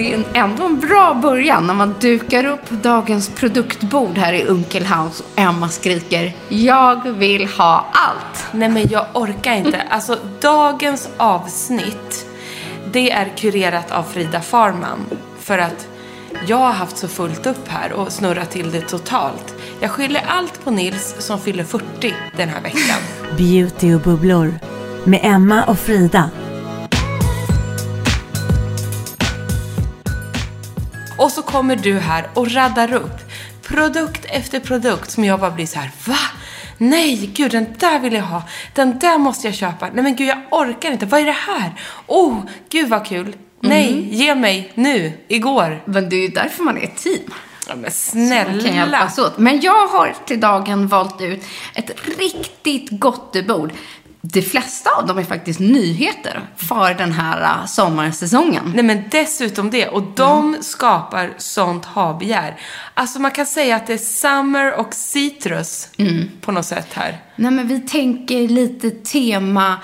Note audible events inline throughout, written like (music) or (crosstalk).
Det är ändå en bra början när man dukar upp dagens produktbord här i Unkel House och Emma skriker Jag vill ha allt. Nej men jag orkar inte. Alltså dagens avsnitt, det är kurerat av Frida Farman. För att jag har haft så fullt upp här och snurrat till det totalt. Jag skyller allt på Nils som fyller 40 den här veckan. Beauty och bubblor med Emma och Frida. Kommer du här och raddar upp produkt efter produkt som jag bara blir så här, va? Nej, gud, den där vill jag ha. Den där måste jag köpa. Nej, men gud, jag orkar inte. Vad är det här? Oh, gud vad kul. Nej, ge mig nu, igår. Men det är ju därför man är ett team. Ja, men Så man kan snälla. hjälpas åt. Men jag har till dagen valt ut ett riktigt gottebord. De flesta av dem är faktiskt nyheter för den här uh, sommarsäsongen. Nej men dessutom det. Och de skapar sånt habegär. Alltså man kan säga att det är summer och citrus på något sätt här. Nej, men vi tänker lite tema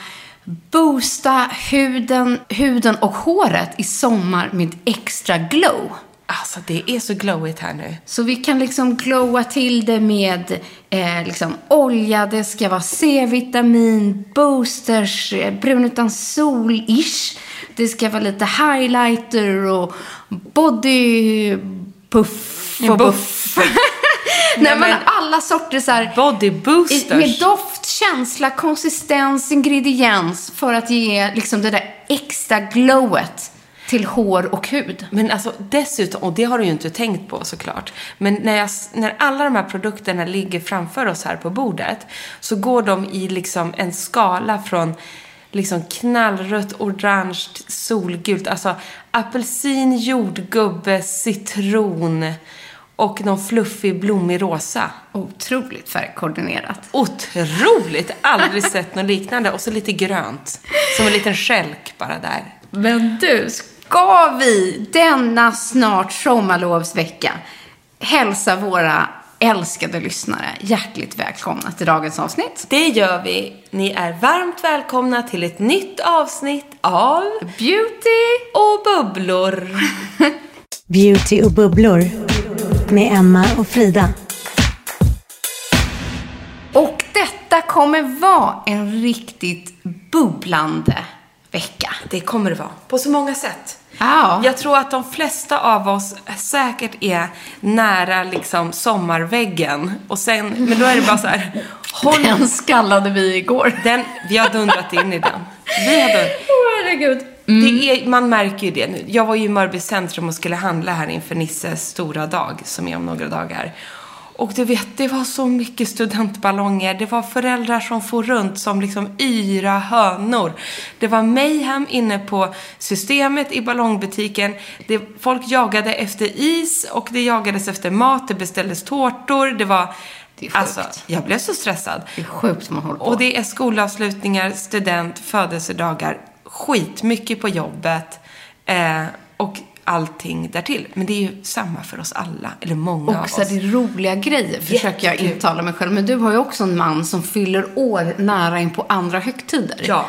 boosta huden, huden och håret i sommar med extra glow. Alltså det är så glowigt här nu. Så vi kan liksom glowa till det med eh, liksom olja, det ska vara C-vitamin, boosters, eh, brun utan sol-ish. Det ska vara lite highlighter och body puff och buff. (laughs) Nej, men alla sorter så här. Body boosters. Med doft, känsla, konsistens, ingrediens för att ge liksom det där extra glowet till hår och hud. Men alltså dessutom, och det har du ju inte tänkt på såklart, men när, jag, när alla de här produkterna ligger framför oss här på bordet så går de i liksom en skala från liksom knallrött, orange, solgult, alltså apelsin, jordgubbe, citron och någon fluffig, blommig rosa. Otroligt färgkoordinerat. Otroligt! Aldrig sett något liknande. Och så lite grönt. Som en liten skälk bara där. Men du, ska vi denna snart sommarlovsvecka hälsa våra älskade lyssnare hjärtligt välkomna till dagens avsnitt? Det gör vi. Ni är varmt välkomna till ett nytt avsnitt av Beauty! Och bubblor. (laughs) Beauty och bubblor med Emma och Frida. Och detta kommer vara en riktigt bubblande vecka. Det kommer det vara. På så många sätt. Ja. Jag tror att de flesta av oss säkert är nära liksom sommarväggen. Och sen, men då är det bara så här. Håll Den skallade vi igår. den, vi har dundrat in i den. Vi har dundrat. Åh, herregud. Det är, man märker ju det nu. Jag var ju i Mörby centrum och skulle handla här inför Nisses stora dag, som är om några dagar. Och du vet, det var så mycket studentballonger. Det var föräldrar som for runt som liksom yra hönor. Det var mayhem inne på systemet i ballongbutiken. Det, folk jagade efter is och det jagades efter mat. Det beställdes tårtor. Det var... Det är sjukt. alltså, jag blev så stressad. Det är sjukt man håller på. Och det är skolavslutningar, student, födelsedagar, skitmycket på jobbet. Eh, och allting därtill. Men det är ju samma för oss alla, eller många av Och så oss. är det roliga grejer, försöker jag intala mig själv. Men du har ju också en man som fyller år nära in på andra högtider. Ja.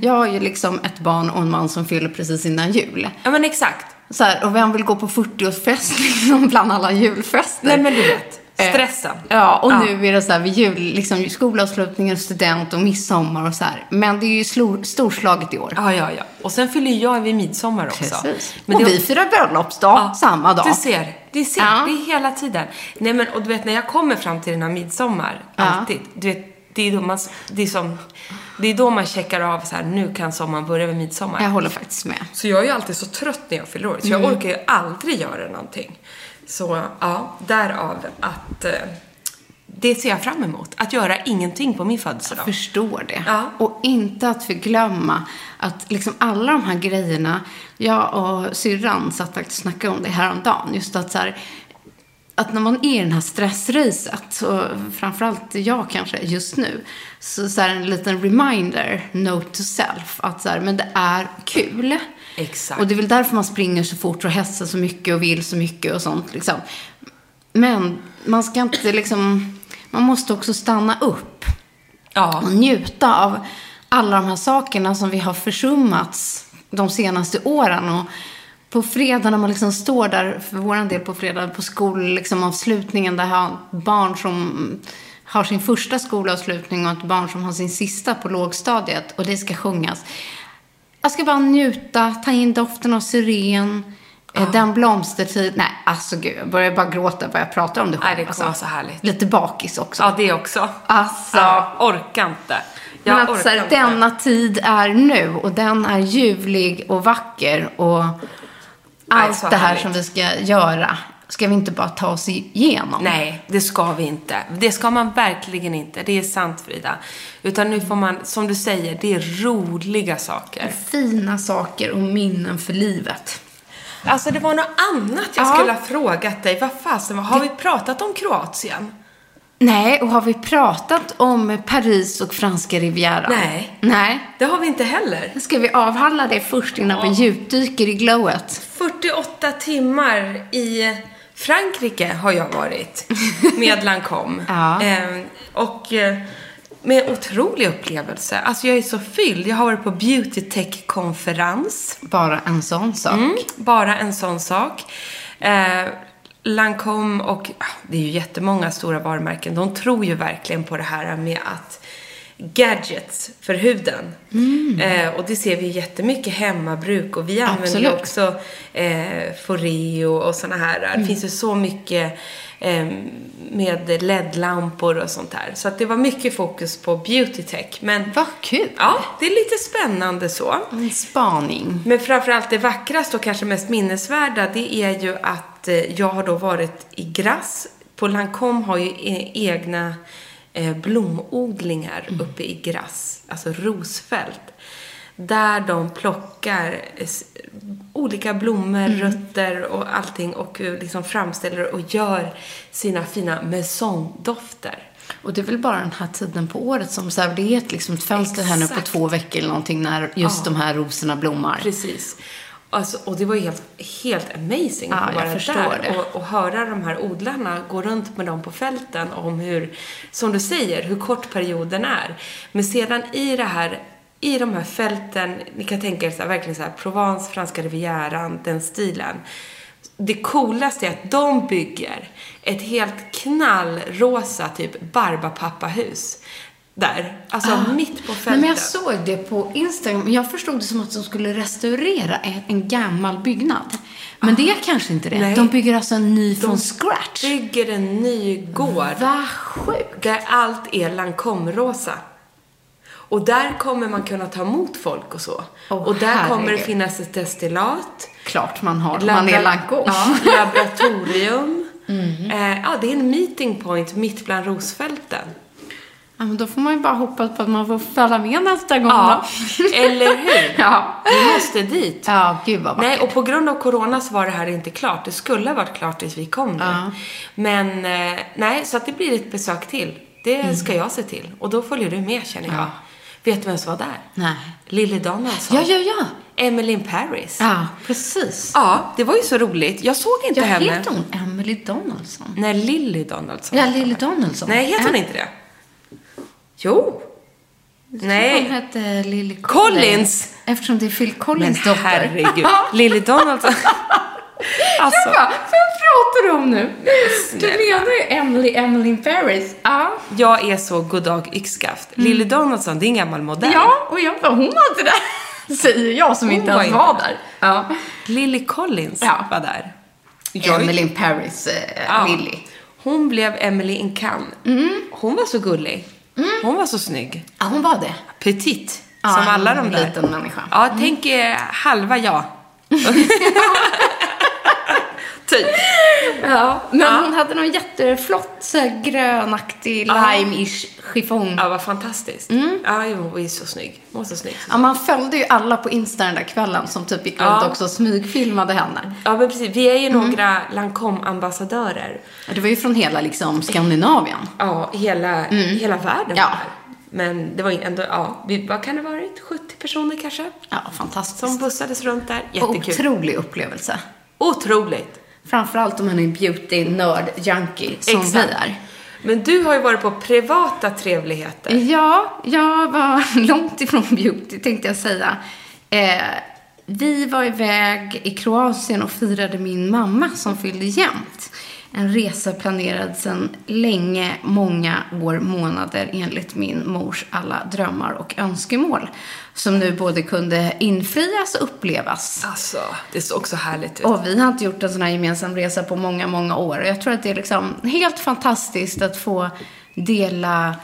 Jag har ju liksom ett barn och en man som fyller precis innan jul. ja, men exakt. Så här, och vem vill gå på 40-årsfest (laughs) liksom bland alla julfester? Nej, men du vet. Stressen. Ja, och Ja. nu är det så här vid jul, liksom skolavslutningen, student och midsommar och så här. Men det är ju slor, storslaget i år. Ja, ja, ja. Och sen fyller jag vid midsommar också. Precis. Men och det- vi firar bröllopsdag samma dag. Du ser, du ser, Ja. det är hela tiden. Nej men, och du vet när jag kommer fram till den här midsommar, Ja. alltid. Du vet, det är då man, det är som, det är då man checkar av så här, nu kan sommaren börja vid midsommar. Jag håller faktiskt med. Så jag är ju alltid så trött när jag fyller år, så jag Mm. orkar ju aldrig göra någonting. Så ja, därav att eh, det ser jag fram emot. Att göra ingenting på min födelsedag. Förstår det. Ja. Och inte att förglömma att liksom alla de här grejerna, jag och syrran satt faktiskt och snackade om det häromdagen. Just att så här, att när man är i den här stressracet, och framförallt jag kanske just nu, så, så här en liten reminder, note to self, att så här, men det är kul. Exakt. Och det är väl därför man springer så fort och hästar så mycket och vill så mycket och sånt liksom. Men man ska inte liksom, man måste också stanna upp Ja. och njuta av alla de här sakerna som vi har försummats de senaste åren. Och på fredag när man liksom står där, för vår del på fredag, på skolavslutningen liksom, avslutningen, där har barn som har sin första skolavslutning och ett barn som har sin sista på lågstadiet och det ska sjungas. Jag ska bara njuta, ta in doften av syren, eh, den blomstertid. Nej, alltså gud, jag börjar bara gråta vad jag pratar om det Nej, själv. det kommer alltså. vara så härligt. Lite bakis också. Ja, det också. Alltså. Ja, orkar inte. Jag Men att orkar så här, inte. denna tid är nu och den är ljuvlig och vacker och allt så det här härligt. som vi ska göra ska vi inte bara ta oss igenom. Nej, det ska vi inte. Det ska man verkligen inte. Det är sant, Frida. Utan nu får man, som du säger, det är roliga saker. Fina saker och minnen för livet. Alltså, det var något annat jag Ja. skulle ha frågat dig. Vad fasen, har vi pratat om Kroatien? Nej, och har vi pratat om Paris och franska rivieran? Nej. Nej. Det har vi inte heller. Ska vi avhandla det först innan vi djupdyker i glowet? 48 timmar i Frankrike har jag varit (laughs) med Lancome. Ja. Eh, och eh, med otrolig upplevelse. Alltså jag är så fylld. Jag har varit på beauty tech-konferens. Bara en sån sak. Mm, bara en sån sak. Eh, Lancome och, ah, det är ju jättemånga stora varumärken, de tror ju verkligen på det här med att gadgets för huden. Eh, och det ser vi jättemycket hemmabruk och vi använder Absolut. också eh, Foreo och såna här. Det finns ju så mycket eh, med LED-lampor och sånt där. Så att det var mycket fokus på beauty tech. Men Vad kul! ja, det är lite spännande så. En spaning. Men framförallt det vackraste och kanske mest minnesvärda, det är ju att eh, jag har då varit i Grass. På Lancome har ju e- egna eh, blomodlingar uppe i Grass, alltså rosfält. Där de plockar eh, olika blommor, rötter och allting och eh, liksom framställer och gör sina fina maisondofter. Och det är väl bara den här tiden på året som så här, det är ett, liksom ett fönster här nu på Exakt. två veckor eller någonting när just de här rosorna blommar. Precis. Alltså, och det var ju helt, helt amazing Ja, att vara där det. och, och höra de här odlarna gå runt med dem på fälten om hur, som du säger, hur kort perioden är. Men sedan i det här, i de här fälten, ni kan tänka er så här, verkligen så här Provence, franska rivieran, den stilen. Det coolaste är att de bygger ett helt knallrosa typ barbapappahus. Där. Alltså mitt på fältet. Ah. Nej, men jag såg det på Instagram. Jag förstod det som att de skulle restaurera en, gammal byggnad. Men det är kanske inte det. Nej. De bygger alltså en ny från scratch. bygger en ny gård. Vad sjukt. Där allt är Lancome-rosa. Och där kommer man kunna ta emot folk och så. Åh, och där kommer det herregud. finnas ett destillat. Klart man har. labra- Man är Lancome. Ja, (laughs) laboratorium. Mm. Eh, ja, det är en meeting point mitt bland rosfälten. Ja, men då får man ju bara hoppas på att man får följa med nästa gång Ja, då. (laughs) eller hur? Ja. Vi måste dit. Ja, gud vad vackert. Nej, och på grund av corona så var det här inte klart. Det skulle ha varit klart tills vi kom nu. Ja. Men eh, nej, så att det blir ett besök till. Det ska jag se till. Och då följer du med känner jag. Mm. Ja. Vet du vem som var där? Nej. Lille Donaldsson. Ja, ja, ja. Emily in Paris. Ja, precis. Ja, det var ju så roligt. Jag såg inte Jag henne. heter hon Emily Donaldson? Nej, Lily Donaldson. Ja, Lily Donaldson. Nej, heter hon inte det? Jo. Hon Nej. hette Lily Collins. Collins. Eftersom det är Phil Men Collins dotter. herregud. Lily Donaldson. (laughs) alltså. Jag bara, vem pratar du om nu? Du menar ju Emily, Emily in Paris. Ja. Jag är så goddag yxskaft. Lily Donaldson, det är en gammal modell. Mm. Ja, och jag bara, hon var inte där. (laughs) Säger jag som Hon inte var ens var där. Ja. Lily Collins Ja. var där. Jag- Emily in Paris, eh, Ja. Lily. Hon blev Emily in Cannes. Mm. Hon var så gullig. Hon var så snygg. Ja, hon var det. Petit. Ja, som alla en de där. liten människa. Ja, tänk eh, halva jag. (laughs) (laughs) (laughs) typ. Ja, men hon hade någon jätteflott så här, grönaktig, lime-ish chiffong. Ja, vad fantastiskt. Mm. Ja, hon var ju så snygg. Hon var så snygg. Ja, man följde ju alla på Insta den där kvällen som typ gick runt Ja. också och smygfilmade henne. Ja, men precis. Vi är ju Mm. några Lancome-ambassadörer. Det var ju från hela liksom Skandinavien. Ja, hela, hela världen Mm. Ja. Men det var ändå, ja, vi, vad kan det ha varit? 70 personer kanske? Ja, fantastiskt. Som bussades runt där. Jättekul. Otrolig upplevelse. Otroligt. Framförallt om man är beauty-nörd-junkie som Exakt. vi är. Men du har ju varit på privata trevligheter. Ja, jag var (laughs) långt ifrån beauty tänkte jag säga. Eh, vi var iväg i Kroatien och firade min mamma som fyllde jämnt. En resa planerad sedan länge, många år, månader enligt min mors alla drömmar och önskemål. Som nu både kunde infrias och upplevas. Alltså, det såg också härligt ut. Och vi har inte gjort en sån här gemensam resa på många, många år. Och jag tror att det är liksom helt fantastiskt att få dela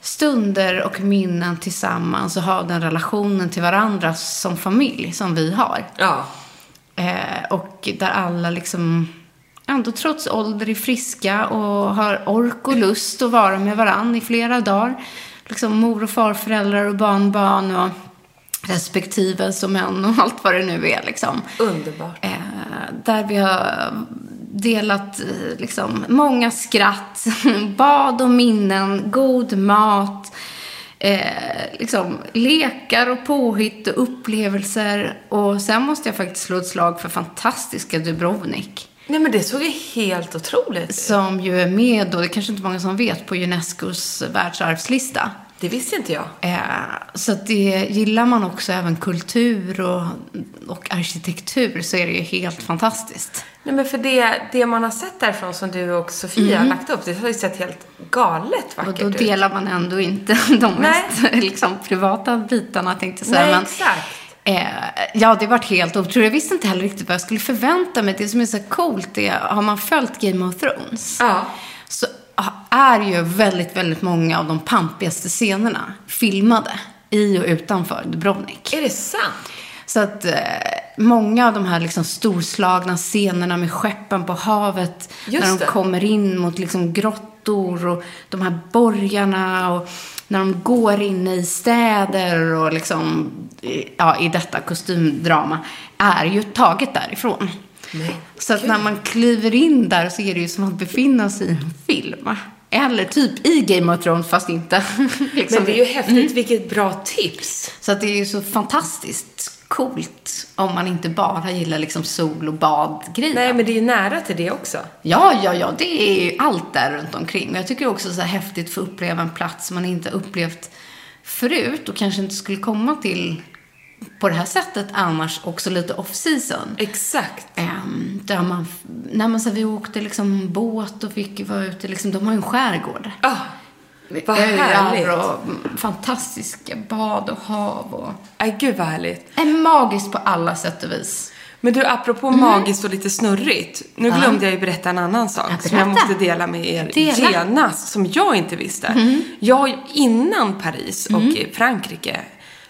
stunder och minnen tillsammans och ha den relationen till varandra som familj som vi har. Ja. Eh, och där alla liksom ändå trots ålder är friska och har ork och lust att vara med varandra i flera dagar. Liksom mor och farföräldrar och barnbarn och respektive som män och (laughs) allt vad det nu är liksom. Underbart. Eh, där vi har delat eh, liksom, många skratt, (laughs) bad och minnen, god mat, eh, liksom, lekar och påhitt och upplevelser. Och sen måste jag faktiskt slå ett slag för fantastiska Dubrovnik. Nej, men det såg ju helt otroligt ut. Som ju är med, och det är kanske inte många som vet, på Unescos världsarvslista. Det visste inte jag. Eh, så att det, gillar man också även kultur och, och arkitektur så är det ju helt fantastiskt. Nej, men för det, det man har sett därifrån som du och Sofia har lagt upp, det har ju sett helt galet Och vackert då ut. delar man ändå inte (laughs) de Nej. mest (laughs) liksom, privata bitarna tänkte jag säga. Nej, Men, exakt. Eh, ja, det varit helt otroligt. Jag visste inte heller riktigt vad jag skulle förvänta mig. Det som är så coolt är, har man följt Game of Thrones Ja. så är ju väldigt, väldigt många av de pampigaste scenerna filmade i och utanför Dubrovnik. Är det sant? Så att eh, många av de här liksom storslagna scenerna med skeppen på havet. Just när de det. kommer in mot liksom grottor och de här borgarna. Och när de går inne i städer och liksom, ja, i detta kostymdrama. Är ju taget därifrån. så att när man kliver in där så är det ju som att befinna sig i en film. Eller typ i Game of Thrones fast inte. (laughs) liksom. Men det är ju häftigt, vilket bra tips. Så att det är ju så fantastiskt coolt om man inte bara gillar liksom sol och badgrejer. Nej, men det är ju nära till det också. Ja, ja, ja, det är ju allt där runt omkring. Och jag tycker också så här häftigt att få uppleva en plats man inte upplevt förut och kanske inte skulle komma till på det här sättet annars också lite off season. Exakt. Ehm, där man, när man så här, vi åkte liksom båt och fick vara ute, liksom, de har ju en skärgård. Ah, vad härligt. och mm, fantastiska bad och hav och... Ay, gud vad härligt. Är magiskt på alla sätt och vis. Men du, apropå magiskt och lite snurrigt. Nu glömde jag ju berätta en annan sak Ja, som jag måste dela med er Dela. genast, som jag inte visste. Jag, innan Paris och Frankrike,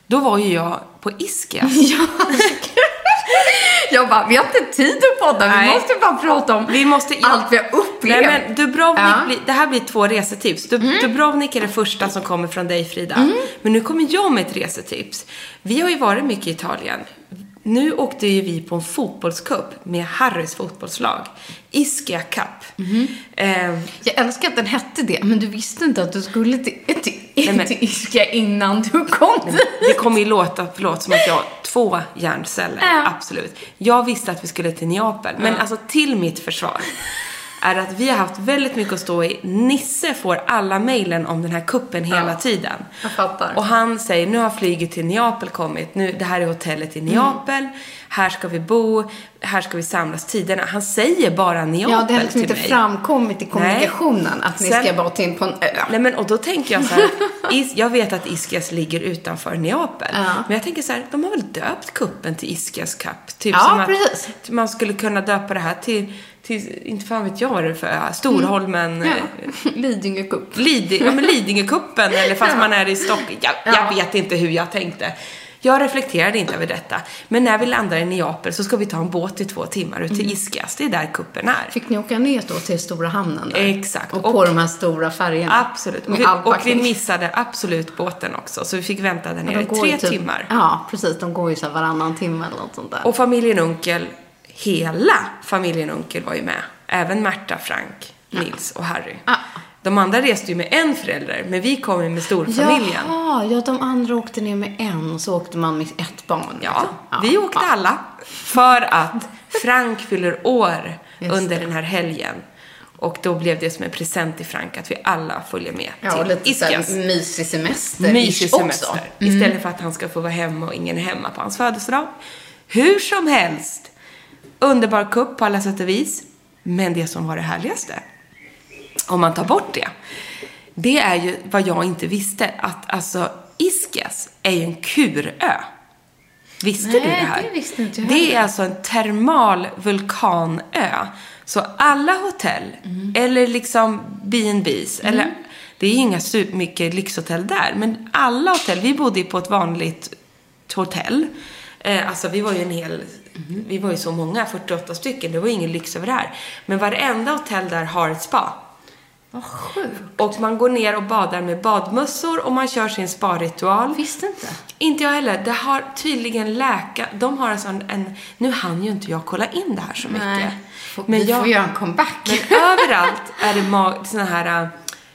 då var ju jag på Ischia. (laughs) (laughs) Jag bara, vi har inte tid att podda, vi Nej. måste bara prata om Vi måste, allt vi har upplevt. Nej, men Dubrovnik, Ja. Mm. blir, det här blir två resetips. Dub, Dubrovnik är det första som kommer från dig Frida. Men nu kommer jag med ett resetips. Vi har ju varit mycket i Italien. Nu åkte ju vi på en fotbollscup med Harrys fotbollslag. Ischia Cup. Mm. Eh, Jag älskar att den hette det, men du visste inte att du skulle till, till men- till Ischia innan du kom dit. Det kommer ju låta, förlåt, som att jag har två hjärnceller. Ja. Absolut. Jag visste att vi skulle till Neapel. Men alltså till mitt försvar är att vi har haft väldigt mycket att stå i. Nisse får alla mejlen om den här kuppen hela tiden. jag fattar. Och han säger, nu har flyget till Neapel kommit. Nu, det här är hotellet i Neapel. Här ska vi bo. Här ska vi samlas tiderna. Han säger bara Neapel Ja, det har liksom till inte mig. framkommit i kommunikationen att ni Sen- ska bara till på en ö. Nej men och då tänker jag så här, (laughs) Is, jag vet att Iskias ligger utanför Neapel. Ja. Men jag tänker så här, de har väl döpt kuppen till Iskias Cup? Typ Ja, som att precis. man skulle kunna döpa det här till, till inte fan vet jag vad det är för Storholmen, Ja. ja. (laughs) Lidingö Cup. Liding, ja, men Lidingökuppen eller fast Ja. man är i Stockholm. Jag, Ja. jag vet inte hur jag tänkte. Jag reflekterade inte över detta. Men när vi landar i Neapel så ska vi ta en båt i två timmar ut till Mm. Iskias. Det är där kuppen är. Fick ni åka ner då till stora hamnen där? Exakt. Och, Och- på de här stora färgerna? Absolut. Och vi, och vi missade absolut båten också. Så vi fick vänta där nere i tre typ- timmar. Ja, precis. De går ju så varannan timme eller något sånt där. Och familjen Unkel, hela familjen Unkel var ju med. Även Märta, Frank, Nils och Harry. Ja. De andra reste ju med en förälder, men vi kom ju med storfamiljen. Jaha, ja de andra åkte ner med en och så åkte man med ett barn. Ja, liksom. vi åkte ja. alla. För att Frank fyller år (laughs) Just under det. den här helgen. Och då blev det som en present till Frank att vi alla följer med Ja, och till lite Iskias. såhär mysig semester Mysig också. semester. Istället för att han ska få vara hemma och ingen är hemma på hans födelsedag. Hur som helst. Underbar kupp på alla sätt och vis. Men det som var det härligaste, om man tar bort det, det är ju vad jag inte visste. Att alltså Iskias är ju en kurö. Visste Nej, du det här? det visste inte jag Det är alltså en termal vulkanö. Så alla hotell, Mm. eller liksom B&B's, eller det är inga su- mycket lyxhotell där, men alla hotell, vi bodde ju på ett vanligt hotell. Eh, alltså vi var ju en hel, vi var ju så många, 48 stycken, det var ingen lyx över det här. Men varenda hotell där har ett spa. Vad sjukt. Och man går ner och badar med badmössor och man kör sin sparritual. Visste inte. Inte jag heller. Det har tydligen läka... De har alltså en, en... Nu hann ju inte jag kolla in det här så mycket. Nej. Får- Men vi jag, får göra en comeback. men överallt är det ma- såna här äh,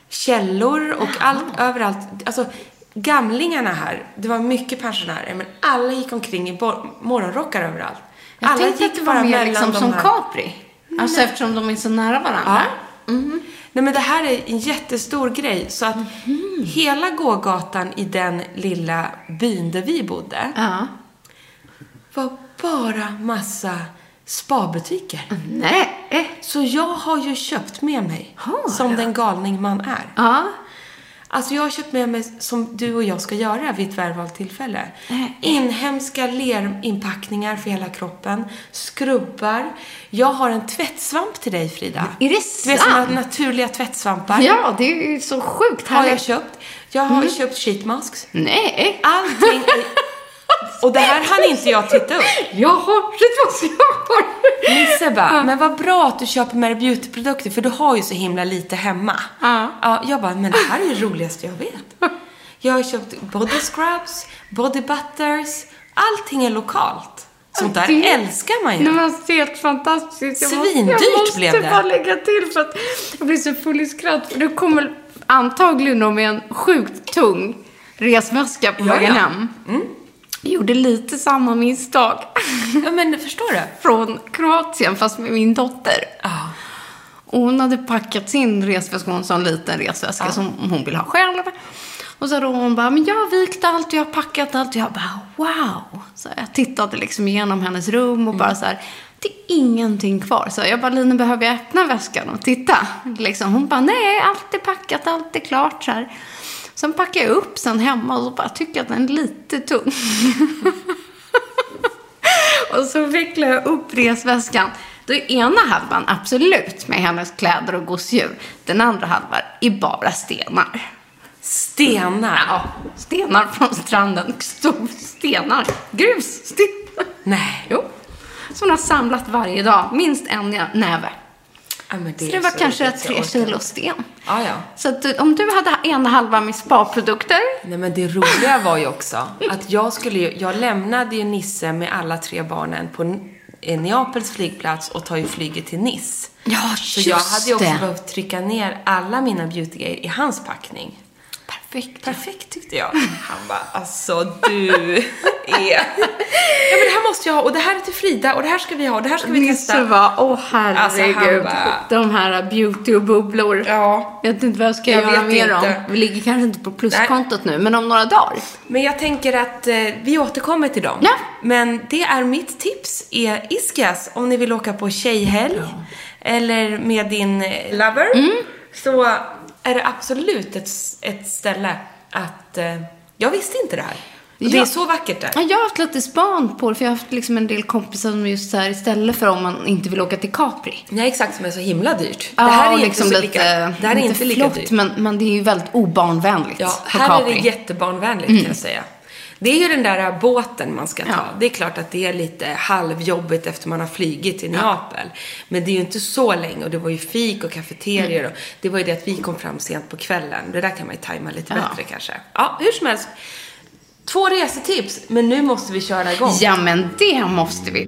källor och allt överallt. Alltså, gamlingarna här, det var mycket pensionärer, men alla gick omkring i morgonrockar överallt. Jag alla tänkte att det var mer liksom som Capri. Alltså eftersom de är så nära varandra. Ja. Nej men det här är en jättestor grej. Så att Mhm. hela gågatan i den lilla byn där vi bodde Ja. var bara massa spabutiker. Nej. Så jag har ju köpt med mig, Har som du? den galning man är. Ja. Alltså jag har köpt med mig, som du och jag ska göra vid ett välvalt tillfälle. Äh. Inhemska lerinpackningar för hela kroppen, skrubbar. Jag har en tvättsvamp till dig Frida. Är det Du vet sant? naturliga tvättsvampar. Ja, det är så sjukt Har jag härligt. köpt. Jag har Mm. köpt sheetmasks. Nej. Allting är... Och det här hann inte jag titta upp. Jag har, vad jag har? Nisse bara, men vad bra att du köper dig beautyprodukter för du har ju så himla lite hemma. Ja. ja jag bara, men det här är det roligaste jag vet. Jag har köpt body scrubs, body butters, allting är lokalt. Sånt där Det- älskar man ju. Det var helt fantastiskt. Jag måste- Svindyrt jag måste blev det. bara lägga till för att jag blir så full i skratt. För du kommer antagligen nog med en sjukt tung resväska på Ja, vägen ja. hem. Jag gjorde lite samma misstag Ja, men förstår du? (laughs) från Kroatien fast med min dotter. Ja. Och hon hade packat sin resväska, hon sa en liten resväska som hon vill ha själv. Och så då hon bara, men jag har vikt allt, jag har packat allt. Och jag bara, wow. Så jag tittade liksom igenom hennes rum och bara så här, det är ingenting kvar. Så jag bara, Line, behöver jag öppna väskan och titta? Liksom. Hon bara, nej, allt är packat, allt är klart. Så här. Sen packade jag upp sen hemma och så bara tycker jag att den är lite tung. (laughs) Och så vecklar jag upp resväskan. Då är ena halvan absolut med hennes kläder och gosedjur. Den andra halvan är bara stenar. Stenar. Ja, stenar från stranden. Stor stenar. Grus. Stenar. Nej. Jo. Som hon har samlat varje dag. Minst en näve. Ja, men Så det var så kanske tre kilo sten. Ja, ja. Så att om du hade ena halvan med spaprodukter. Nej men det roliga var ju också att jag skulle ju, jag lämnade ju Nisse med alla tre barnen på eh, Neapels flygplats och tar ju flyget till Nice. Ja, Så jag hade ju också det. behövt trycka ner alla mina beautygrejer i hans packning. Perfekt. Perfekt tyckte jag. (laughs) Han bara, alltså du är... (laughs) Ja men det här måste jag ha och det här är till Frida och det här ska vi ha och det här ska vi Nisse testa. var, åh Alltså, herregud. bara- De här beauty och bubblor. Ja. Jag vet inte vad jag ska Jag göra med dem. Vi ligger kanske inte på pluskontot nu, men om några dagar. Men jag tänker att eh, vi återkommer till dem. Ja. Men det är mitt tips, är Iskas, om ni vill åka på tjejhelg eller med din eh, lover. Mm. Så är det absolut ett, ett ställe att, eh, jag visste inte det här. Och det är så vackert där. Ja, Jag har haft lite span på det, för jag har haft liksom en del kompisar som just så här istället för om man inte vill åka till Capri. Nej, exakt, som är så himla dyrt. Ja, det här är liksom inte så lite, lika, det här är inte lika flott, dyrt. Men, men det är ju väldigt obarnvänligt Ja, på här Capri. är det jättebarnvänligt kan jag säga. Det är ju den där båten man ska ta. Ja. Det är klart att det är lite halvjobbigt efter man har flygit till Neapel. Men det är ju inte så länge och det var ju fik och kafeterior och det var ju det att vi kom fram sent på kvällen. Det där kan man ju tajma lite Ja. bättre kanske. Ja, hur som helst. Två resetips, men nu måste vi köra igång. Ja, men det måste vi.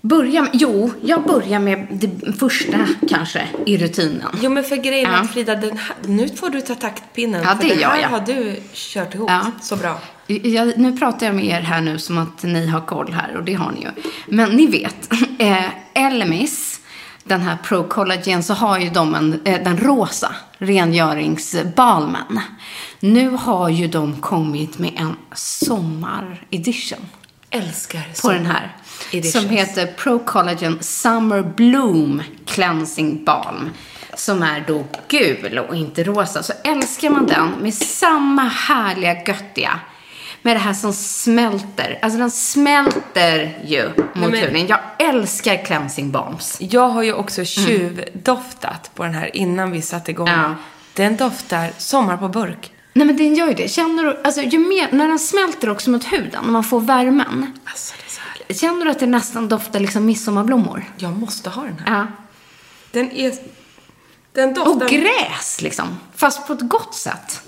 börjar med. Jo, jag börjar med det första kanske i rutinen. Jo, men för grejen Ja. Frida, den här, nu får du ta taktpinnen. Ja, för det det gör här jag. har du kört ihop Ja. så bra. Jag, nu pratar jag med er här nu som att ni har koll här och det har ni ju. Men ni vet, (laughs) eh, Elemis, den här Pro Collagen, så har ju de en, eh, den rosa rengöringsbalmen. Nu har ju de kommit med en sommaredition Älskar på den här. editions. Som heter Pro Collagen Summer Bloom Cleansing Balm. Som är då gul och inte rosa. Så älskar man den med samma härliga göttiga. Med det här som smälter. Alltså den smälter ju mot men- huden. Jag älskar cleansing balms. Jag har ju också tjuvdoftat på den här innan vi satte igång. Ja. Den doftar sommar på burk. Nej men den gör ju det. Känner du, alltså ju mer, när den smälter också mot huden, när man får värmen. Alltså, det är så härligt. Känner du att det nästan doftar liksom midsommarblommor? Jag måste ha den här. Ja. Den är... Den Och doftar... gräs liksom. Fast på ett gott sätt.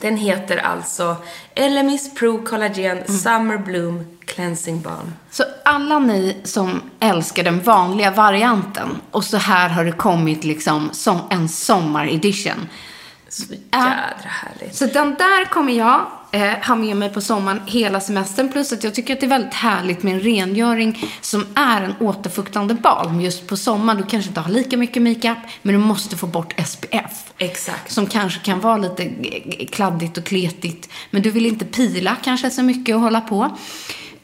Den heter alltså Elemis Pro Collagen Mm. Summer Bloom Cleansing Balm. Så alla ni som älskar den vanliga varianten och så här har det kommit liksom som en sommaredition. Så jädra härligt. Så den där kommer jag eh, ha med mig på sommaren hela semestern. Plus att jag tycker att det är väldigt härligt med en rengöring som är en återfuktande balm just på sommaren. Du kanske inte har lika mycket makeup, men du måste få bort SPF. Exakt. Som kanske kan vara lite kladdigt och kletigt. Men du vill inte pila kanske så mycket och hålla på.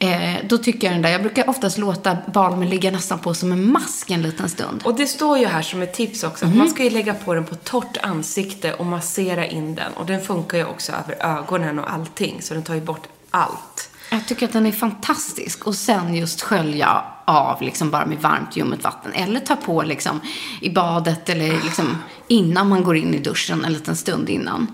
Eh, då tycker jag den där, jag brukar oftast låta balmen ligga nästan på som en mask en liten stund. Och det står ju här som ett tips också, Mhm. att man ska ju lägga på den på torrt ansikte och massera in den. Och den funkar ju också över ögonen och allting, så den tar ju bort allt. Jag tycker att den är fantastisk. Och sen just skölja av liksom bara med varmt ljummet vatten. Eller ta på liksom i badet eller liksom innan man går in i duschen en liten stund innan.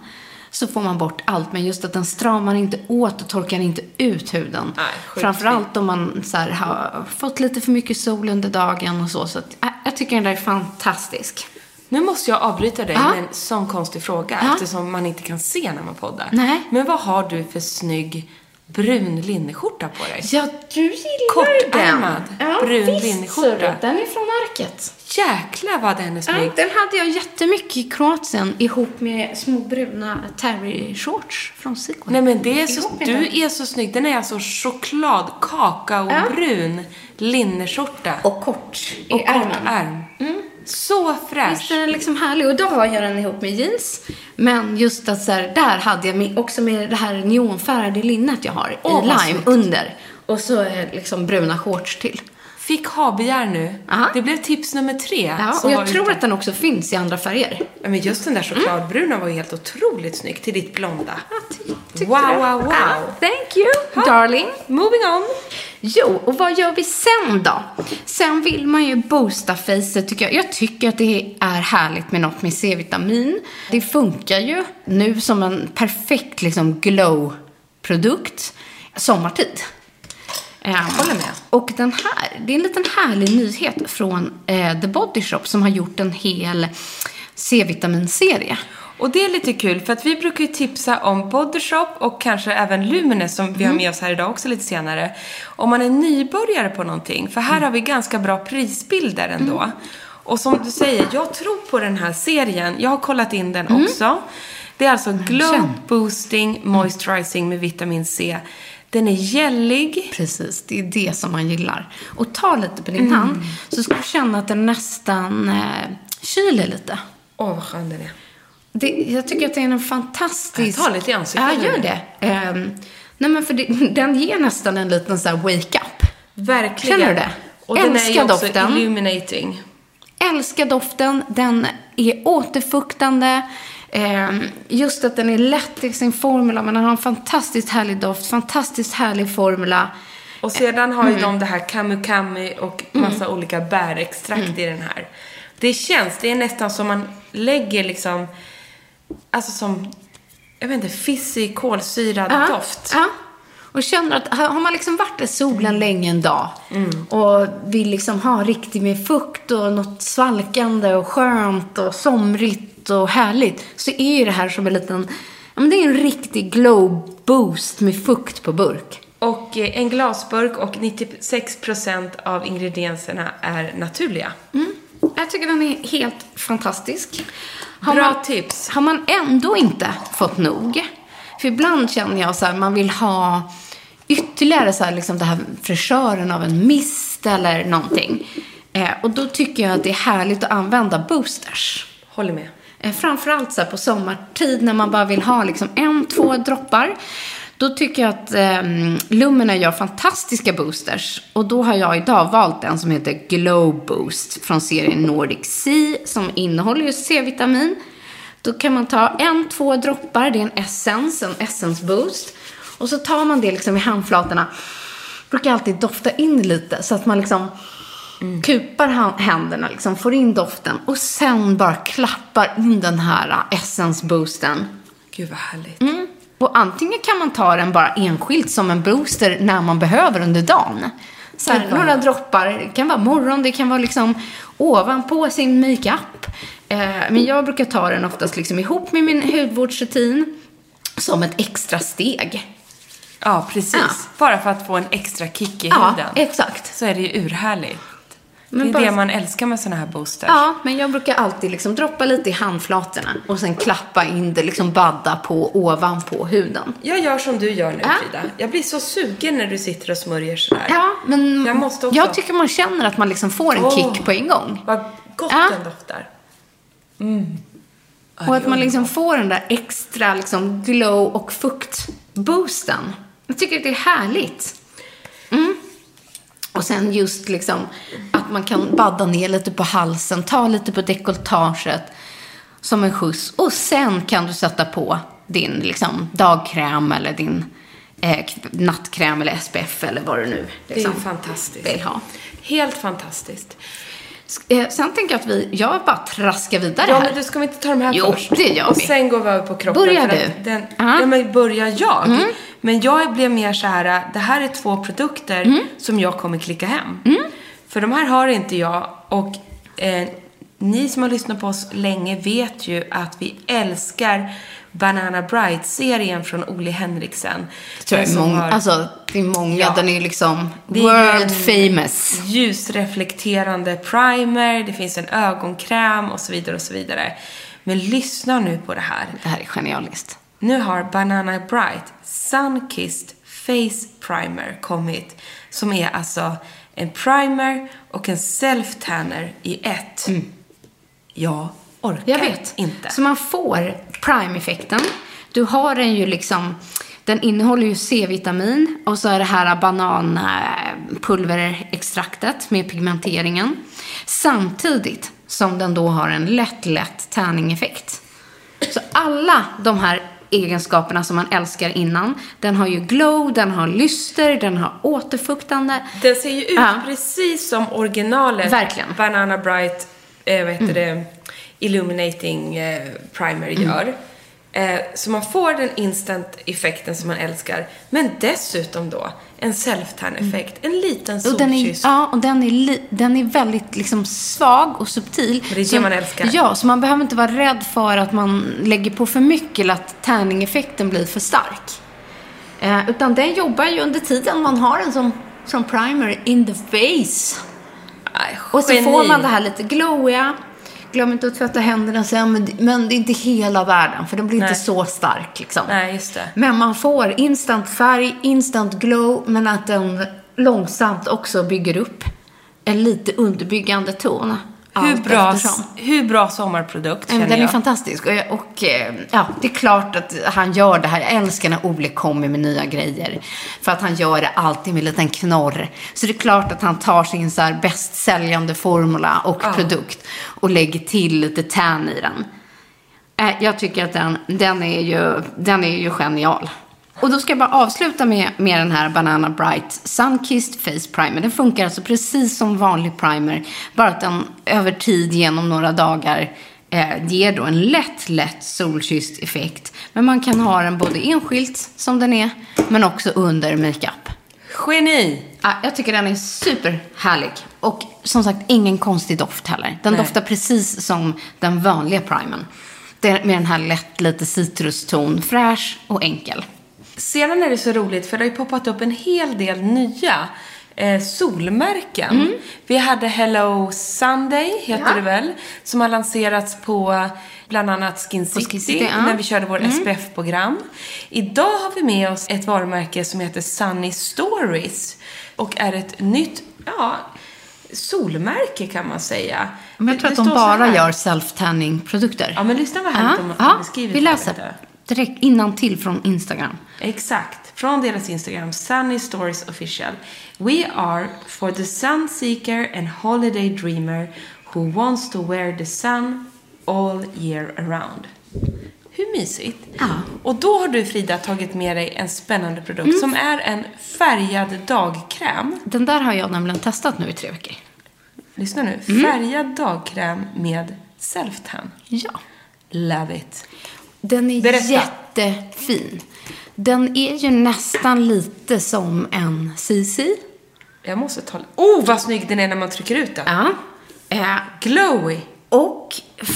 Så får man bort allt. Men just att den stramar inte åt och torkar inte ut huden. Nej, Framförallt om man så här, har fått lite för mycket sol under dagen och så. Så att, äh, jag tycker den där är fantastisk. Nu måste jag avbryta dig med en sån konstig fråga Ja. eftersom man inte kan se när man poddar. Nej. Men vad har du för snygg brun linneskjorta på dig? Ja, du gillar Kortärmad, den. Ja, brun visst, linneskjorta. Den är från Arket. Jäklar vad den är Ja, snygg. den hade jag jättemycket i Kroatien ihop med små bruna terry-shorts från Sequin. Nej men det är så, du den. är så snygg. Den är alltså choklad, kakaobrun linneskjorta. Och kort i Och kort ärmen. ärm. Så Visst fräsch. är den liksom härlig. Och då har jag den ihop med jeans. Men just att så här, där hade jag också med det här neonfärgade linnet jag har Åh, i lime under. Och så är liksom bruna shorts till. Fick ha-begär nu. Aha. Det blev tips nummer tre. Ja, och jag tror ute. att den också finns i andra färger. Ja, men just den där chokladbruna var ju helt otroligt snygg till ditt blonda. Tyckte Wow, wow, wow. Ja, thank you, darling. Moving on. Jo, och vad gör vi sen då? Sen vill man ju boosta facet tycker jag. Jag tycker att det är härligt med något med C-vitamin. Det funkar ju nu som en perfekt liksom glow-produkt sommartid. Um, Håller med. Och den här, det är en liten härlig nyhet från eh, The Body Shop som har gjort en hel C-vitaminserie. Och det är lite kul för att vi brukar ju tipsa om Body Shop och kanske även Lumines som vi har med oss här idag också lite senare. Om man är nybörjare på någonting. För här har vi ganska bra prisbilder ändå. Och som du säger, jag tror på den här serien. Jag har kollat in den också. Det är alltså Glow Boosting Moisturizing med vitamin C. Den är gällig. Precis, det är det som man gillar. Och ta lite på din hand så ska du känna att den nästan eh, kyler lite. Åh, vad skön den är. Det, jag tycker att det är en fantastisk... Tar lite i ansiktet Ja, gör det. Ehm, nej, men för det, (laughs) den ger nästan en liten så här wake-up. Verkligen. Känner du det? Och den är ju Älskar också doften. illuminating. Älskar doften. Den är återfuktande. Ehm, just att den är lätt i sin formula, men den har en fantastiskt härlig doft, fantastiskt härlig formula. Och sedan har ju Mm. de det här kamu kamu och massa olika bärextrakt Mm. i den här. Det känns, det är nästan som man lägger liksom, alltså som, jag vet inte, fissig kolsyrad Ja, doft. Ja. Och känner att har har man liksom varit i solen länge en dag Mm. och vill liksom ha riktigt med fukt och något svalkande och skönt och somrigt och härligt så är ju det här som en liten, ja men det är en riktig glow boost med fukt på burk. Och eh, en glasburk och 96% av ingredienserna är naturliga. Jag tycker den är helt fantastisk. Har Bra man, tips. Har man ändå inte fått nog, för ibland känner jag så här, man vill ha ytterligare så här, liksom det här fräschören av en mist eller någonting. Eh, och då tycker jag att det är härligt att använda boosters. Håller med. Eh, framförallt så här på sommartid när man bara vill ha liksom en, två droppar. Då tycker jag att eh, Lumina gör fantastiska boosters. Och då har jag idag valt en som heter Glow Boost från serien Nordic Sea som innehåller just C-vitamin. Då kan man ta en, två droppar, det är en essens, en essence boost. Och så tar man det liksom i handflatorna. Brukar alltid dofta in lite så att man liksom kupar han- händerna, liksom, får in doften och sen bara klappar in den här äh, essence boosten. Gud vad härligt. Mm. Och antingen kan man ta den bara enskilt som en booster när man behöver under dagen. Så här, några droppar, det kan vara morgon, det kan vara liksom ovanpå sin makeup. Eh, men jag brukar ta den oftast liksom ihop med min hudvårdsrutin som ett extra steg. Ja, precis. Ja. Bara för att få en extra kick i Ja, huden. exakt. Så är det ju urhärligt. Men det är bara- det man älskar med såna här boosters. Ja, men jag brukar alltid liksom droppa lite i handflatorna och sen klappa in det, liksom badda på ovanpå huden. Jag gör som du gör nu, Ja. Frida. Jag blir så sugen när du sitter och smörjer sådär. Ja, men Jag måste också- jag tycker man känner att man liksom får en Åh. kick på en gång. Vad gott Ja. den doftar. Och att man liksom får den där extra liksom glow och fuktboosten. Jag tycker att det är härligt. Mm. Och sen just liksom att man kan badda ner lite på halsen, ta lite på dekolletaget som en skjuts. Och sen kan du sätta på din liksom dagkräm eller din eh, nattkräm eller SPF eller vad du nu Det är liksom fantastiskt. vill ha. Helt fantastiskt. Eh, sen tänker jag att vi, jag bara traskar vidare Ja, här. men du ska vi inte ta de här Jo, först? det gör Och vi. sen går vi över på kroppen. Börjar du? Den, Ja. Mm. ja, men börjar jag? Men jag blev mer så här, det här är två produkter Mm. som jag kommer klicka hem. För de här har inte jag och eh, ni som har lyssnat på oss länge vet ju att vi älskar Banana Bright-serien från Olle Henriksen. tror jag är många, har alltså det är många, Ja. den är ju liksom Det world famous. Ljusreflekterande primer, det finns en ögonkräm och så vidare och så vidare. Men lyssna nu på det här. Det här är genialiskt. Nu har Banana Bright Sunkissed Face Primer kommit. Som är alltså en primer och en self-tanner i ett. Jag orkar Jag vet. inte. Så man får prime-effekten. Du har den ju liksom, den innehåller ju C-vitamin och så är det här bananpulverextraktet med pigmenteringen. Samtidigt som den då har en lätt, lätt tanning-effekt. Så alla de här egenskaperna som man älskar innan. Den har ju glow, den har lyster, den har återfuktande. Den ser ju ut Ja. precis som originalet. Verkligen. Banana Bright, eh, vad heter det, Illuminating eh, Primer gör. Eh, så man får den instant-effekten som man älskar. Men dessutom då en self-tan-effekt. En liten Och den är, solkyss. ja, och den är, li, den är väldigt liksom svag och subtil. Men det är det Så- man älskar. Ja, så man behöver inte vara rädd för att man lägger på för mycket eller att tanning-effekten blir för stark. Eh, utan den jobbar ju under tiden man har den som, som primer in the face. Nej, Och så får man det här lite glowiga. Glöm inte att tvätta händerna sen, men, men det är inte hela världen, för den blir Nej. inte så stark liksom. Nej, just det. Men man får instant färg, instant glow, men att den långsamt också bygger upp en lite underbyggande ton. Hur bra, eftersom. hur bra sommarprodukt känner Den är jag. fantastisk. Och, jag- och eh, ja, det är klart att han gör det här. Jag älskar när Ole kommer med nya grejer. För att han gör det alltid med en liten knorr. Så det är klart att han tar sin så här bäst säljande formula och produkt och lägger till lite tan i den. Eh, Jag tycker att den, den, är ju, den är ju genial. Och då ska jag bara avsluta med, med den här Banana Bright Sunkissed Face Primer. Den funkar alltså precis som vanlig primer. Bara att den över tid genom några dagar eh, ger då en lätt, lätt solkysst effekt. Men man kan ha den både enskilt som den är, men också under makeup. Geni! Ja, jag tycker den är superhärlig. Och som sagt, ingen konstig doft heller. Den Nej. doftar precis som den vanliga primern. Med den här lätt, lite citruston. Fräsch och enkel. Sedan är det så roligt för det har ju poppat upp en hel del nya eh, solmärken. Vi hade Hello Sunday, heter Mm. Ja. det väl, som har lanserats på bland annat Skin City, Skin City, ja. Mm. när vi körde vår SPF-program. Idag har vi med oss ett varumärke som heter Sunny Stories och är ett nytt, ja, solmärke kan man säga. Men jag Det- tror att det de står så bara här. gör self-tanning-produkter. Ja, men lyssna vad härligt de ja, har beskrivit vi här läser lite. Direkt innan till från Instagram. Exakt. Från deras Instagram, Sunny Stories Official. We are for the sun seeker and holiday dreamer who wants to wear the sun all year around. Hur mysigt? Ja. Och då har du Frida tagit med dig en spännande produkt Mm. som är en färgad dagkräm. Den där har jag nämligen testat nu i tre veckor. Lyssna nu. Mm. Färgad dagkräm med self-tan. Ja. Love it. Den är Berätta. jättefin. Den är ju nästan lite som en CC. Jag måste ta... Oh, vad snygg den är när man trycker ut den. Ja. Eh, Glowy. Och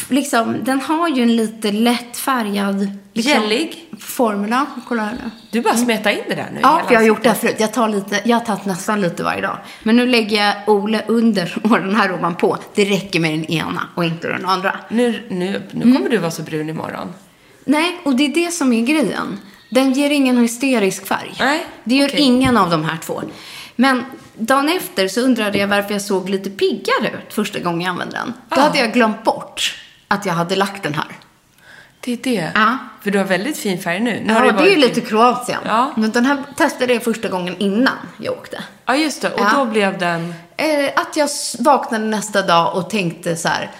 liksom, den har ju en lite lätt färgad liksom, Gällig. formula. Kolla här nu. Du bara smetar in det där nu Ja, för jag har gjort det här förut. Jag, tar lite, jag har tagit nästan lite varje dag. Men nu lägger jag Ole under (laughs) och den här ovanpå. Det räcker med den ena och inte den andra. Nu, nu, nu Mm. kommer du vara så brun imorgon. Nej, och det är det som är grejen. Den ger ingen hysterisk färg. Nej, Det gör okej. ingen av de här två. Men dagen efter så undrade jag varför jag såg lite piggare ut första gången jag använde den. Då Ah. hade jag glömt bort att jag hade lagt den här. Det är det. Ja. För du har väldigt fin färg nu. nu Ja, du det är ju lite Kroatien. Ja. Men den här testade jag första gången innan jag åkte. Ja, just det. Och Ja. då blev den... Eh, att jag vaknade nästa dag och tänkte så här.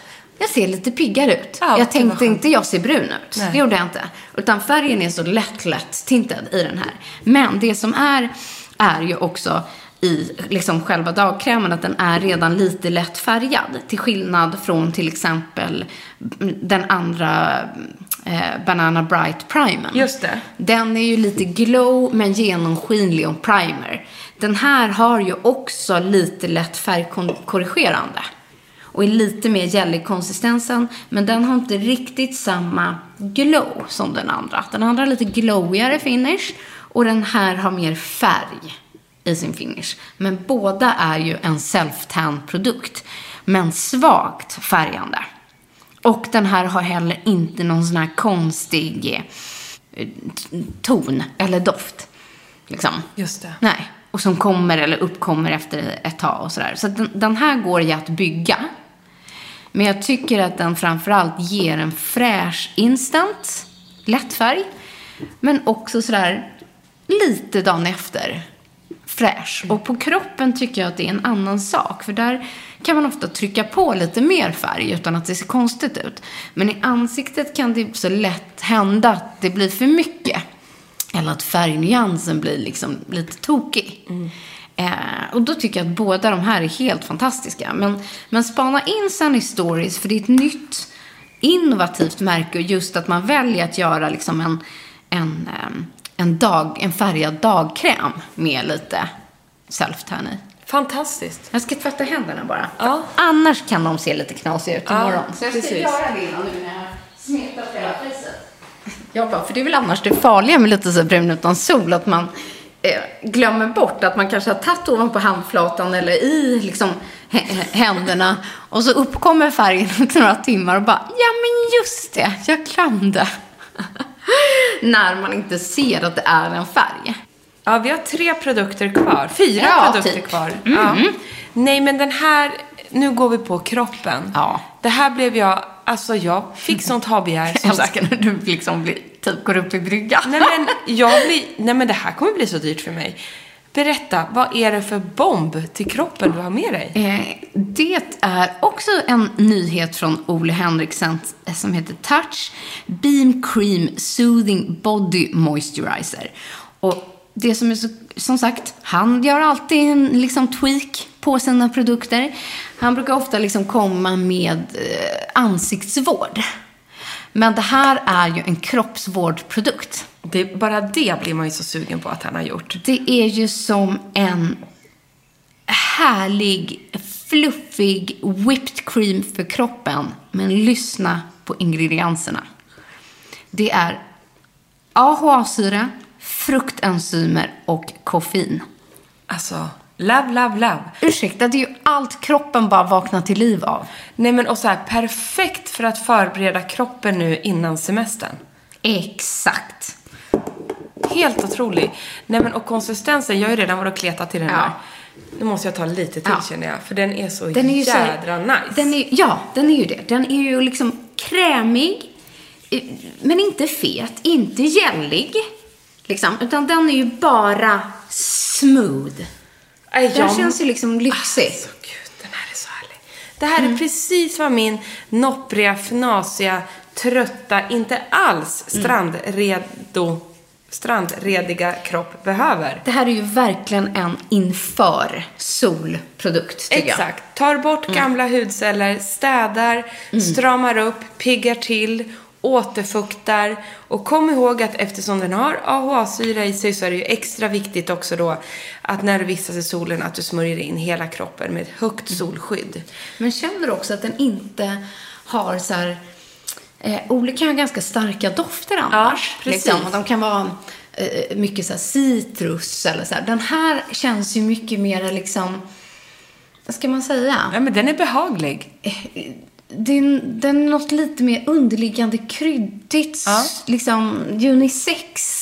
Jag ser lite piggare ut. Ja, jag tänkte inte jag ser brun ut. Nej. Det gjorde jag inte. Utan färgen är så lätt, lätt tintad i den här. Men det som är, är ju också i liksom själva dagkrämen att den är redan lite lätt färgad. Till skillnad från till exempel mm, den andra eh, Banana Bright Primern. Just det. Den är ju lite glow men genomskinlig och primer. Den här har ju också lite lätt färgkorrigerande. Och är lite mer gällig i konsistensen. Men den har inte riktigt samma glow som den andra. Den andra har lite glowigare finish och den här har mer färg i sin finish. Men båda är ju en self-tan-produkt, men svagt färgande. Och den här har heller inte någon sån här konstig eh, ton eller doft. Liksom. Just det. Nej. Och som kommer eller uppkommer efter ett tag och sådär. Så att den, den här går ju att bygga. Men jag tycker att den framförallt ger en fräsch instant, lätt färg. Men också sådär lite dagen efter fräsch. Och på kroppen tycker jag att det är en annan sak. För där kan man ofta trycka på lite mer färg utan att det ser konstigt ut. Men i ansiktet kan det så lätt hända att det blir för mycket. Eller att färgnyansen blir liksom lite tokig. Mm. Eh, och då tycker jag att båda de här är helt fantastiska. Men, men spana in Sunny Stories, för det är ett nytt innovativt märke. Och just att man väljer att göra liksom en, en, ehm, en, dag, en färgad dagkräm med lite self-tan i. Fantastiskt. Jag ska tvätta händerna bara. Ja. Annars kan de se lite knasiga ut Ja, imorgon. Så jag ska precis. göra det innan nu när jag smetat hela fejset. Jag bara, för det är väl annars det farliga med lite så brun utan sol, att man eh, glömmer bort att man kanske har tagit ovanpå handflatan eller i liksom hä- händerna och så uppkommer färgen efter (laughs) några timmar och bara, ja men just det, jag glömde. (laughs) när man inte ser att det är en färg. Ja, vi har tre produkter kvar. Fyra Ja, produkter typ. kvar. Ja. Nej, men den här, nu går vi på kroppen. Ja. Det här blev jag, alltså jag fick sånt habegär som älskar när du liksom blir, typ går upp i brygga. Nej men, jag blir, nej men det här kommer bli så dyrt för mig. Berätta, vad är det för bomb till kroppen du har med dig? Eh, det är också en nyhet från Ole Henriksen eh, som heter Touch Beam Cream Soothing Body Moisturizer. Och det som är så, som sagt, han gör alltid en liksom tweak på sina produkter. Han brukar ofta liksom komma med eh, ansiktsvård. Men det här är ju en kroppsvårdprodukt. Det, bara det blir man ju så sugen på att han har gjort. Det är ju som en härlig, fluffig whipped cream för kroppen. Men lyssna på ingredienserna. Det är AHA-syra, fruktenzymer och koffein. Alltså, love, love, love. Ursäkta, det är ju allt kroppen bara vaknar till liv av. Nej men och så här, perfekt för att förbereda kroppen nu innan semestern. Exakt. Helt otrolig. Nej men och konsistensen, jag har ju redan varit och kletat i den Ja. här. Nu måste jag ta lite till Ja. känner jag, för den är så Den är ju så jädra nice. Den är, ja, den är ju det. Den är ju liksom krämig, eh, men inte fet, inte gällig. Liksom, utan den är ju bara smooth. Aj, Den jag- känns ju liksom lyxig. Alltså, gud, den här är så härlig. Det här Mm. är precis vad min noppriga, fnasiga, trötta, inte alls Mm. strandredo, strandrediga kropp behöver. Det här är ju verkligen en inför solprodukt, tycker jag. Mm. Exakt. Tar bort gamla hudceller, städar, stramar upp, piggar till, återfuktar. Och kom ihåg att eftersom den har AHA-syra i sig så är det ju extra viktigt också då att när du vistas i solen att du smörjer in hela kroppen med ett högt Mm. solskydd. Men känner du också att den inte har så här... Eh, olika har ganska starka dofter annars. precis. Liksom, de kan vara eh, mycket så här citrus eller så här. Den här känns ju mycket mer liksom... Vad ska man säga? Ja, men den är behaglig. Den, den är något lite mer underliggande kryddigt. Ja. Liksom unisex.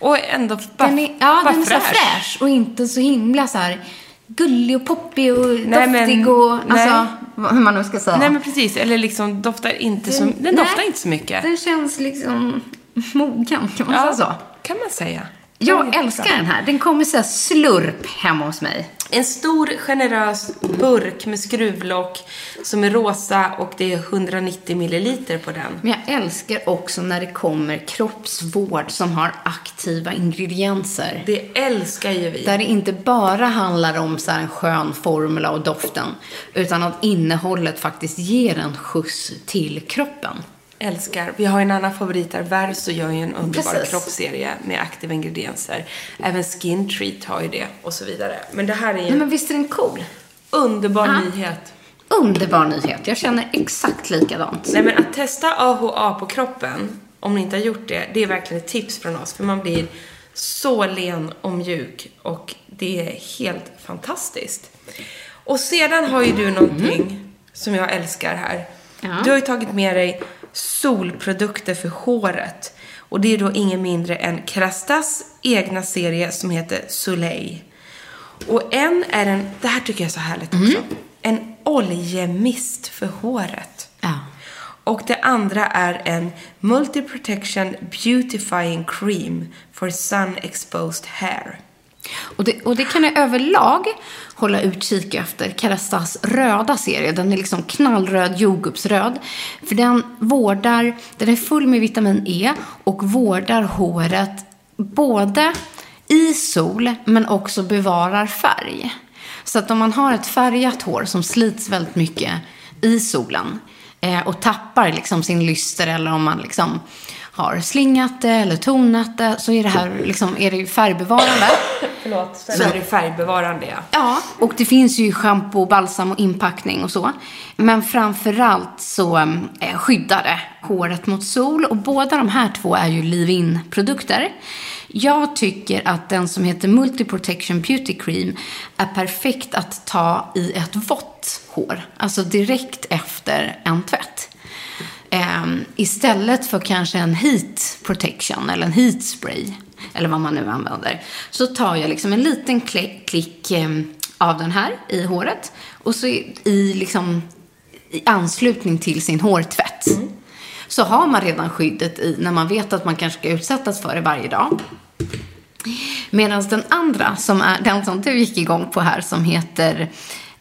Och ändå bara, Den är, ja, bara den är så här fräsch och inte så himla så här gullig och poppig och Nej, men- doftig och... nej. Alltså, vad- hur man nu ska säga. Nej men precis, eller liksom doftar inte så, den nej, doftar inte så mycket. Den känns liksom (laughs) mogen, kan man säga så? kan man säga. Jag Den är älskar den här. Den kommer så här slurp hemma hos mig. En stor generös burk med skruvlock som är rosa och det är 190 milliliter på den. Men jag älskar också när det kommer kroppsvård som har aktiva ingredienser. Det älskar ju vi. Där det inte bara handlar om så här en skön formula och doften, utan att innehållet faktiskt ger en skjuts till kroppen. Älskar. Vi har en annan favorit där. Verso gör ju en underbar Precis. kroppsserie med aktiva ingredienser. Även Skin Treat har ju det och så vidare. Men det här är ju Nej, en men visst är den cool? underbar Ja. nyhet. underbar nyhet. Jag känner exakt likadant. Nej men att testa AHA på kroppen, om ni inte har gjort det, det är verkligen ett tips från oss. För man blir så len och mjuk och det är helt fantastiskt. Och sedan har ju du någonting som jag älskar här. Ja. Du har ju tagit med dig solprodukter för håret. Och det är då ingen mindre än Krastas egna serie som heter Soleil. Och en är en, det här tycker jag är så härligt också, en oljemist för håret. Ja. Och det andra är en Multi-Protection Beautifying Cream for Sun Exposed Hair. Och det, och det kan jag överlag hålla utkik efter. Kerastas röda serie. Den är liksom knallröd, jordgubbsröd. För den vårdar, den är full med vitamin E och vårdar håret både i sol men också bevarar färg. Så att om man har ett färgat hår som slits väldigt mycket i solen eh, och tappar liksom sin lyster eller om man liksom har slingat det eller tonat det så är det här liksom, är det färgbevarande. Förlåt. Så är det färgbevarande ja. Ja, och det finns ju shampoo, balsam och inpackning och så. Men framförallt så eh, skyddar det håret mot sol. Och båda de här två är ju leave-in-produkter. Jag tycker att den som heter Multi-Protection Beauty Cream är perfekt att ta i ett vått hår. Alltså direkt efter en tvätt. Ehm, istället för kanske en heat protection eller en heat spray. Eller vad man nu använder. Så tar jag liksom en liten klick, klick ehm, av den här i håret. Och så i, i liksom i anslutning till sin hårtvätt. Så har man redan skyddet i när man vet att man kanske ska utsättas för det varje dag. Medan den andra, som är den som du gick igång på här, som heter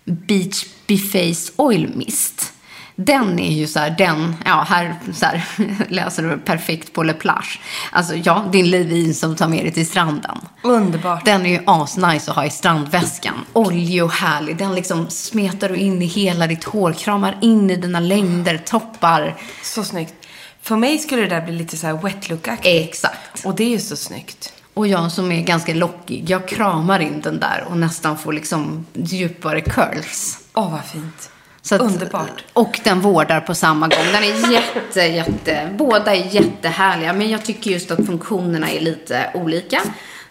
Beach Beface Oil Mist. Den är ju så här, den, ja här så här, (laughs) läser du perfekt på Le Plage. Alltså ja, din Levin som tar med dig till stranden. Underbart. Den är ju asnice att ha i strandväskan. Oljig och härlig. Den liksom smetar du in i hela ditt hår, kramar in i dina längder, toppar. Så snyggt. För mig skulle det där bli lite så här wet look-aktigt. Exakt. Och det är ju så snyggt. Och jag som är ganska lockig, jag kramar in den där och nästan får liksom djupare curls. Åh, vad fint. Att, Underbart. Och den vårdar på samma gång. Den är jätte, jätte, båda är jättehärliga. Men jag tycker just att funktionerna är lite olika.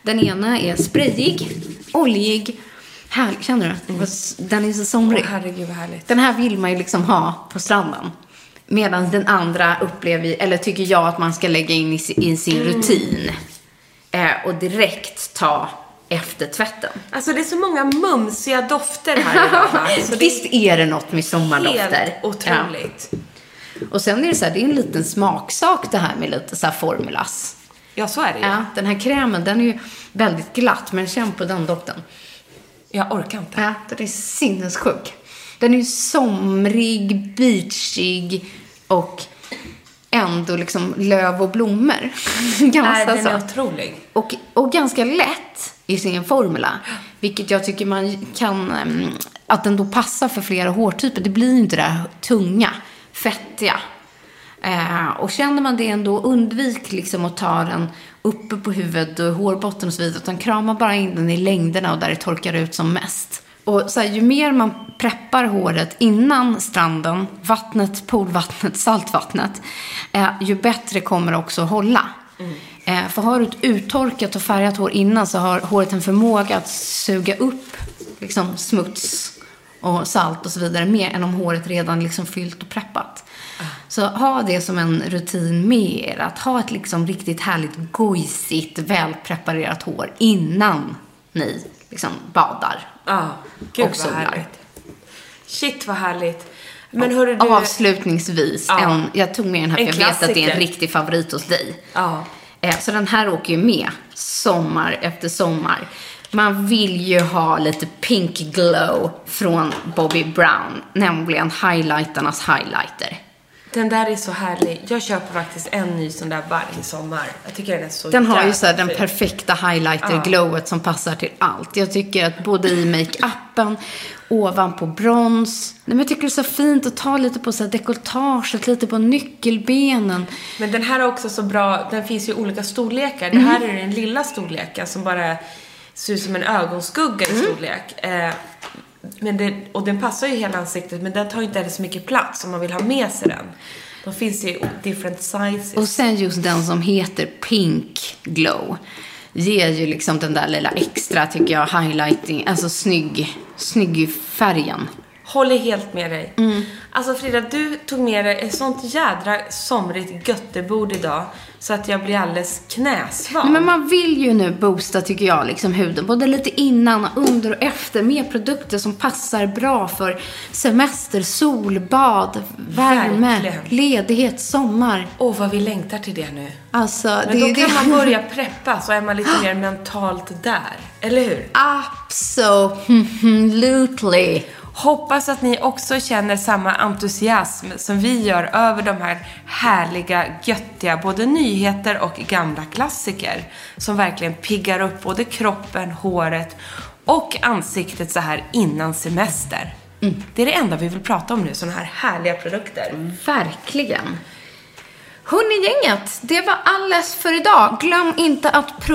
Den ena är sprayig, oljig, härlig. Känner du? Den är så somrig. Åh, herregud vad härligt. Den här vill man ju liksom ha på stranden. Medan den andra upplever, eller tycker jag att man ska lägga in i, si- i sin rutin. Eh, och direkt ta efter tvätten. Alltså det är så många mumsiga dofter här idag. va? (laughs) Så det Visst är det något med sommardofter? helt otroligt. Ja. Och sen är det så här, det är en liten smaksak det här med lite så här formulas. Ja, så är det ju. Ja, den här krämen, den är ju väldigt glatt, men känn på den doften. Jag orkar inte. Ja, den är sinnessjuk. Den är ju somrig, beachig och ändå liksom löv och blommor. (laughs) ganska Nej, den är så. otrolig. Och, och ganska lätt i sin formula. Vilket jag tycker man kan, mm, att den då passar för flera hårtyper. Det blir inte det där tunga, fettiga. Eh, och känner man det ändå, undvik liksom att ta den uppe på huvudet och hårbotten och så vidare. Utan krama bara in den i längderna och där det torkar ut som mest. Och så här, ju mer man preppar håret innan stranden, vattnet, poolvattnet, saltvattnet, eh, ju bättre kommer det också att hålla. Mm för har du ett uttorkat och färgat hår innan så har håret en förmåga att suga upp liksom, smuts och salt och så vidare mer än om håret redan liksom fyllt och preppat. Så ha det som en rutin med er. Att ha ett liksom riktigt härligt gojsigt, välpreparerat hår innan ni liksom badar. Ja, gud Och vad solar. härligt. Shit vad härligt. Men hörru du. Avslutningsvis, Ja. en, jag tog med den här för jag vet att det är en riktig favorit hos dig. Ja. Eh, Eh, så den här åker ju med sommar efter sommar. Man vill ju ha lite pink glow från Bobby Brown, nämligen highlightarnas highlighter. Den där är så härlig. Jag köper faktiskt en ny sån där varje sommar. Jag tycker den är så Den har ju så den perfekta highlighter-glowet som passar till allt. Jag tycker att både i makeupen, ovanpå brons. Nej, men jag tycker det är så fint att ta lite på så här dekolletaget, lite på nyckelbenen. Men den här är också så bra, den finns ju i olika storlekar. Mm. Det här är den lilla storleken som bara ser ut som en ögonskugga Mm. i storlek. Eh, men det, och den passar ju hela ansiktet, men den tar ju inte heller så mycket plats om man vill ha med sig den. Då finns det ju different sizes. Och sen just den som heter Pink Glow ger ju liksom den där lilla extra, tycker jag, highlighting, alltså snygg, snygg färgen. Håller helt med dig. Alltså Frida, du tog med dig ett sånt jädra somrigt göttebord idag så att jag blir alldeles knäsvag. Men man vill ju nu boosta, tycker jag, liksom huden. Både lite innan, under och efter. Med produkter som passar bra för semester, solbad, värme, Verkligen. ledighet, sommar. Åh, vad vi längtar till det nu. Alltså, Men det då kan det. man (laughs) börja preppa så är man lite mer (gasps) mentalt där. Eller hur? Absolutely. Hoppas att ni också känner samma entusiasm som vi gör över de här härliga, göttiga, både nyheter och gamla klassiker. Som verkligen piggar upp både kroppen, håret och ansiktet så här innan semester. Det är det enda vi vill prata om nu, sådana här härliga produkter. Verkligen. Hörni gänget, det var alles för idag. Glöm inte att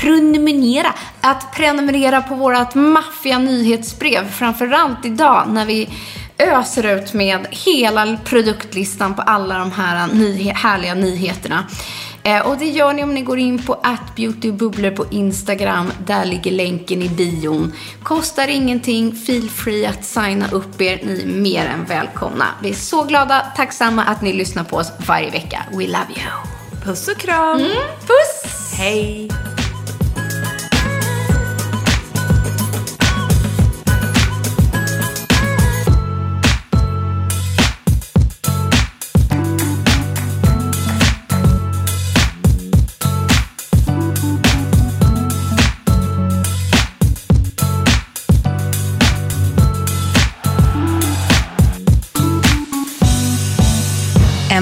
prenumerera, att prenumerera på vårt maffiga nyhetsbrev. Framförallt idag när vi öser ut med hela produktlistan på alla de här ny härliga nyheterna. Eh, och det gör ni om ni går in på attbeautybubblor på Instagram. Där ligger länken i bion. Kostar ingenting. Feel free att signa upp er. Ni är mer än välkomna. Vi är så glada, tacksamma att ni lyssnar på oss varje vecka. We love you. Puss och kram! Puss! Hej!